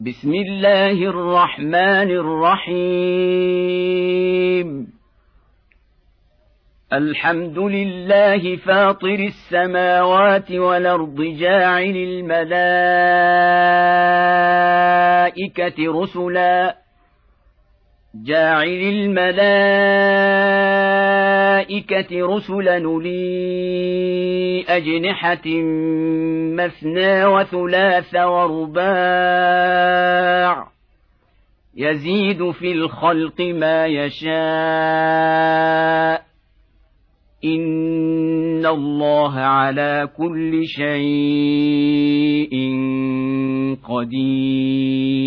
بسم الله الرحمن الرحيم. الحمد لله فاطر السماوات والأرض جاعل الملائكة رسلا. جاعل الملائكة رسلا لي أجنحة مثنى وثلاث ورباع يزيد في الخلق ما يشاء إن الله على كل شيء قدير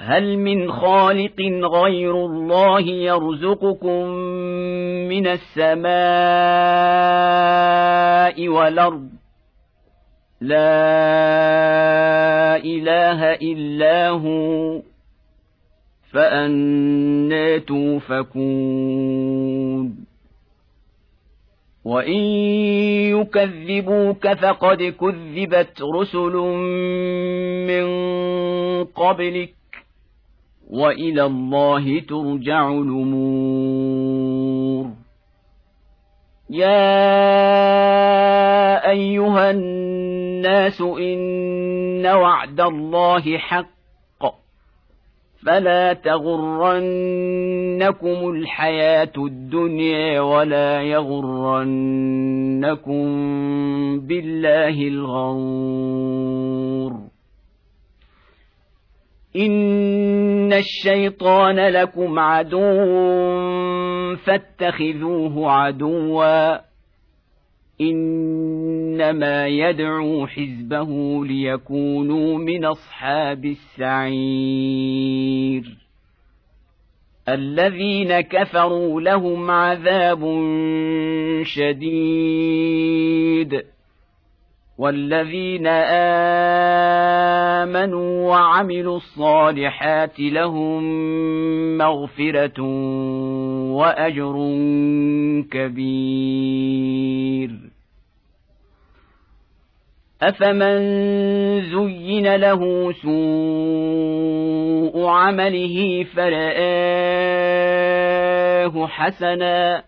هل من خالق غير الله يرزقكم من السماء والأرض؟ لا إله إلا هو فانى توفكون. وإن يكذبوك فقد كذبت رسل من قبلك. وإلى الله ترجع الأمور. يا أيها الناس إن وعد الله حق. فلا تغرنكم الحياة الدنيا ولا يغرنكم بالله الغرور. ان الشيطان لكم عدو فاتخذوه عدوا انما يدعو حزبه ليكونوا من اصحاب السعير الذين كفروا لهم عذاب شديد والذين آمنوا وعملوا الصالحات لهم مغفرة وأجر كبير. أفمن زين له سوء عمله فرآه حسنا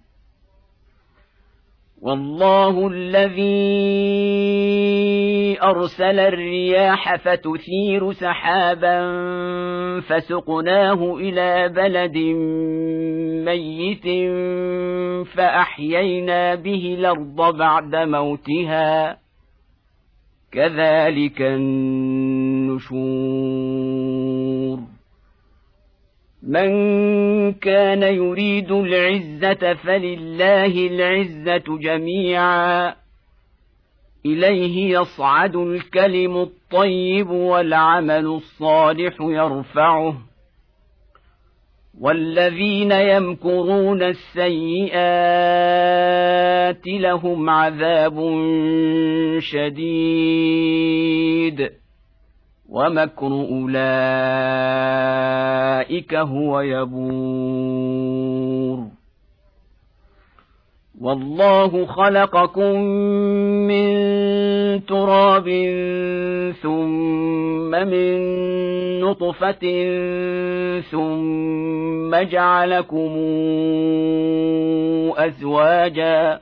والله الذي أرسل الرياح فتثير سحابا فسقناه إلى بلد ميت فأحيينا به الأرض بعد موتها. كذلك النشور. من كان يريد العزه فلله العزه جميعا اليه يصعد الكلم الطيب والعمل الصالح يرفعه والذين يمكرون السيئات لهم عذاب شديد ومكر اولئك هو يبور. والله خلقكم من تراب ثم من نطفه ثم جعلكم ازواجا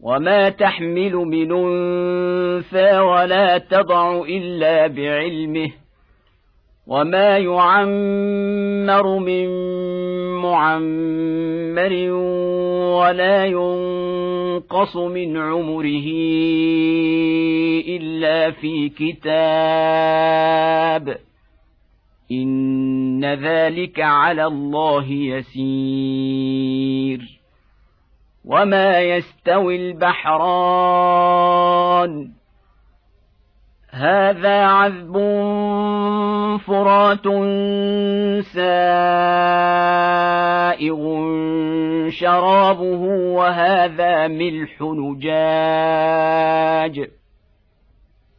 وما تحمل من انثى ولا تضع الا بعلمه وما يعمر من معمر ولا ينقص من عمره الا في كتاب ان ذلك على الله يسير وما يستوي البحران هذا عذب فرات سائغ شرابه وهذا ملح نجاج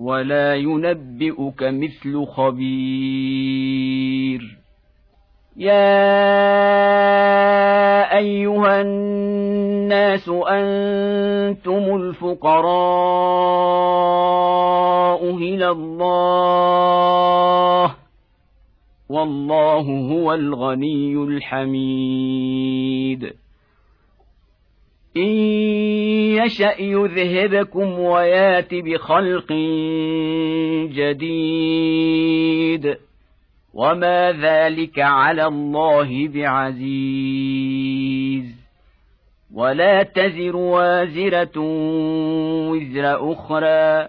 ولا ينبئك مثل خبير. يا أيها الناس أنتم الفقراء إلى الله والله هو الغني الحميد. إن يشأ يذهبكم ويات بخلق جديد وما ذلك على الله بعزيز ولا تزر وازرة وزر أخرى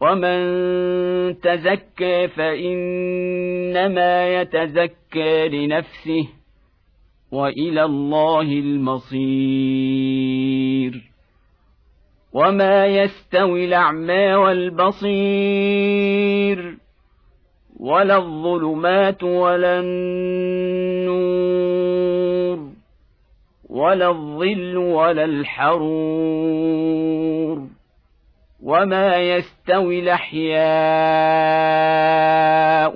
ومن تزكى فانما يتزكى لنفسه والى الله المصير وما يستوي الاعمى والبصير ولا الظلمات ولا النور ولا الظل ولا الحرور وما يستوي الاحياء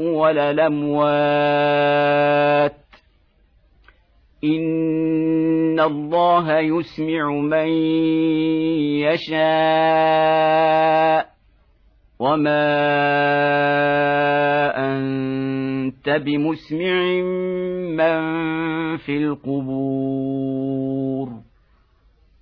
ولا الاموات ان الله يسمع من يشاء وما انت بمسمع من في القبور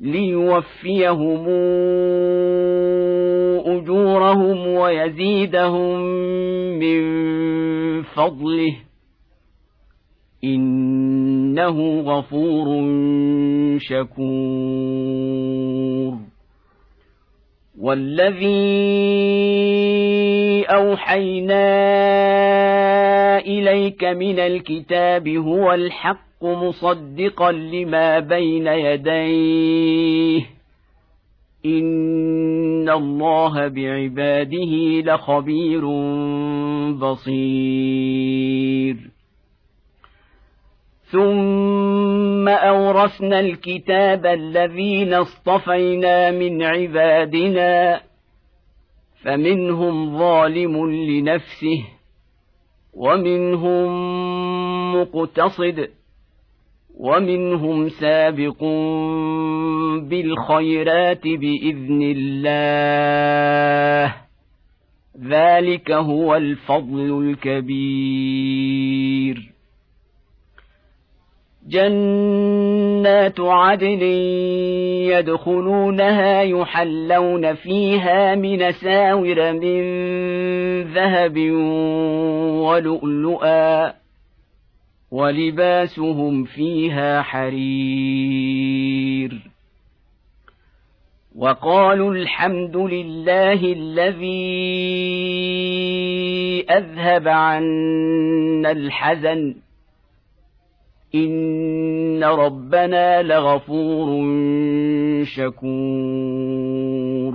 ليوفيهم أجورهم ويزيدهم من فضله. إنه غفور شكور. والذي أوحينا إليك من الكتاب هو الحق. مصدقا لما بين يديه. إن الله بعباده لخبير بصير. ثم أورثنا الكتاب الذين اصطفينا من عبادنا فمنهم ظالم لنفسه ومنهم مقتصد. ومنهم سابق بالخيرات بإذن الله. ذلك هو الفضل الكبير. جنات عدن يدخلونها يحلون فيها من ساور من ذهب ولؤلؤا. ولباسهم فيها حرير. وقالوا الحمد لله الذي أذهب عنا الحزن. إن ربنا لغفور شكور.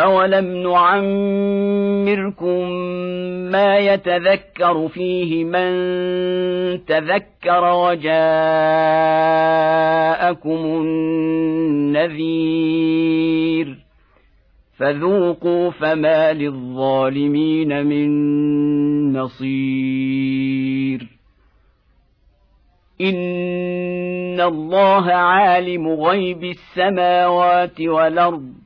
اولم نعمركم ما يتذكر فيه من تذكر وجاءكم النذير فذوقوا فما للظالمين من نصير ان الله عالم غيب السماوات والارض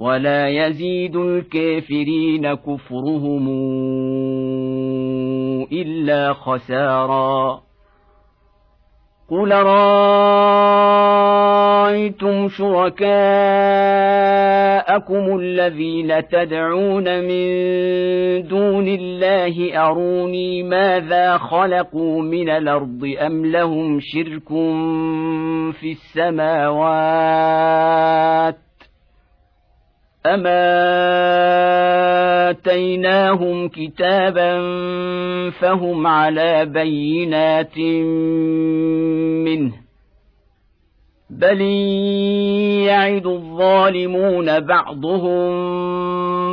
ولا يزيد الكافرين كفرهم إلا خسارا. قل رايتم شركاءكم الذين تدعون من دون الله اروني ماذا خلقوا من الأرض ام لهم شرك في السماوات أما آتيناهم كتابا فهم على بينات منه بل يعد الظالمون بعضهم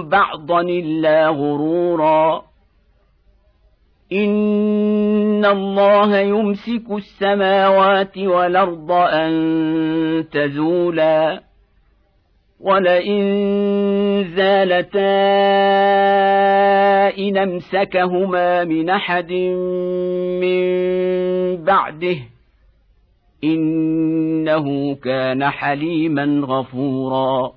بعضا إلا غرورا إن الله يمسك السماوات والأرض أن تزولا ولئن زالتا إن امسكهما من أحد من بعده إنه كان حليما غفورا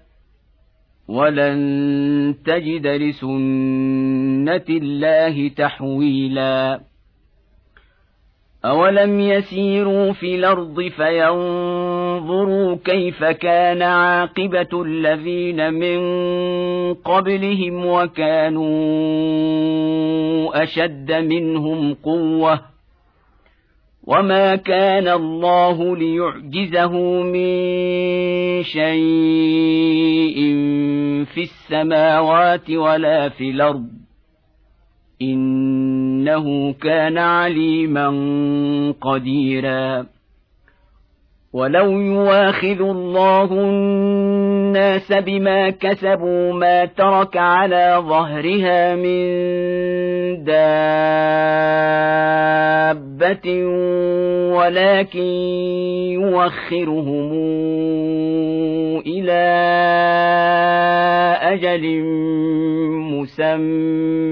ولن تجد لسنة الله تحويلا. أولم يسيروا في الأرض فينظروا كيف كان عاقبة الذين من قبلهم وكانوا أشد منهم قوة. وما كان الله ليعجزه من شيء في السماوات ولا في الأرض انه كان عليما قديرا. ولو يواخذ الله الناس بما كسبوا ما ترك على ظهرها من دابة ولكن يوخرهم إلى أجل مسمى.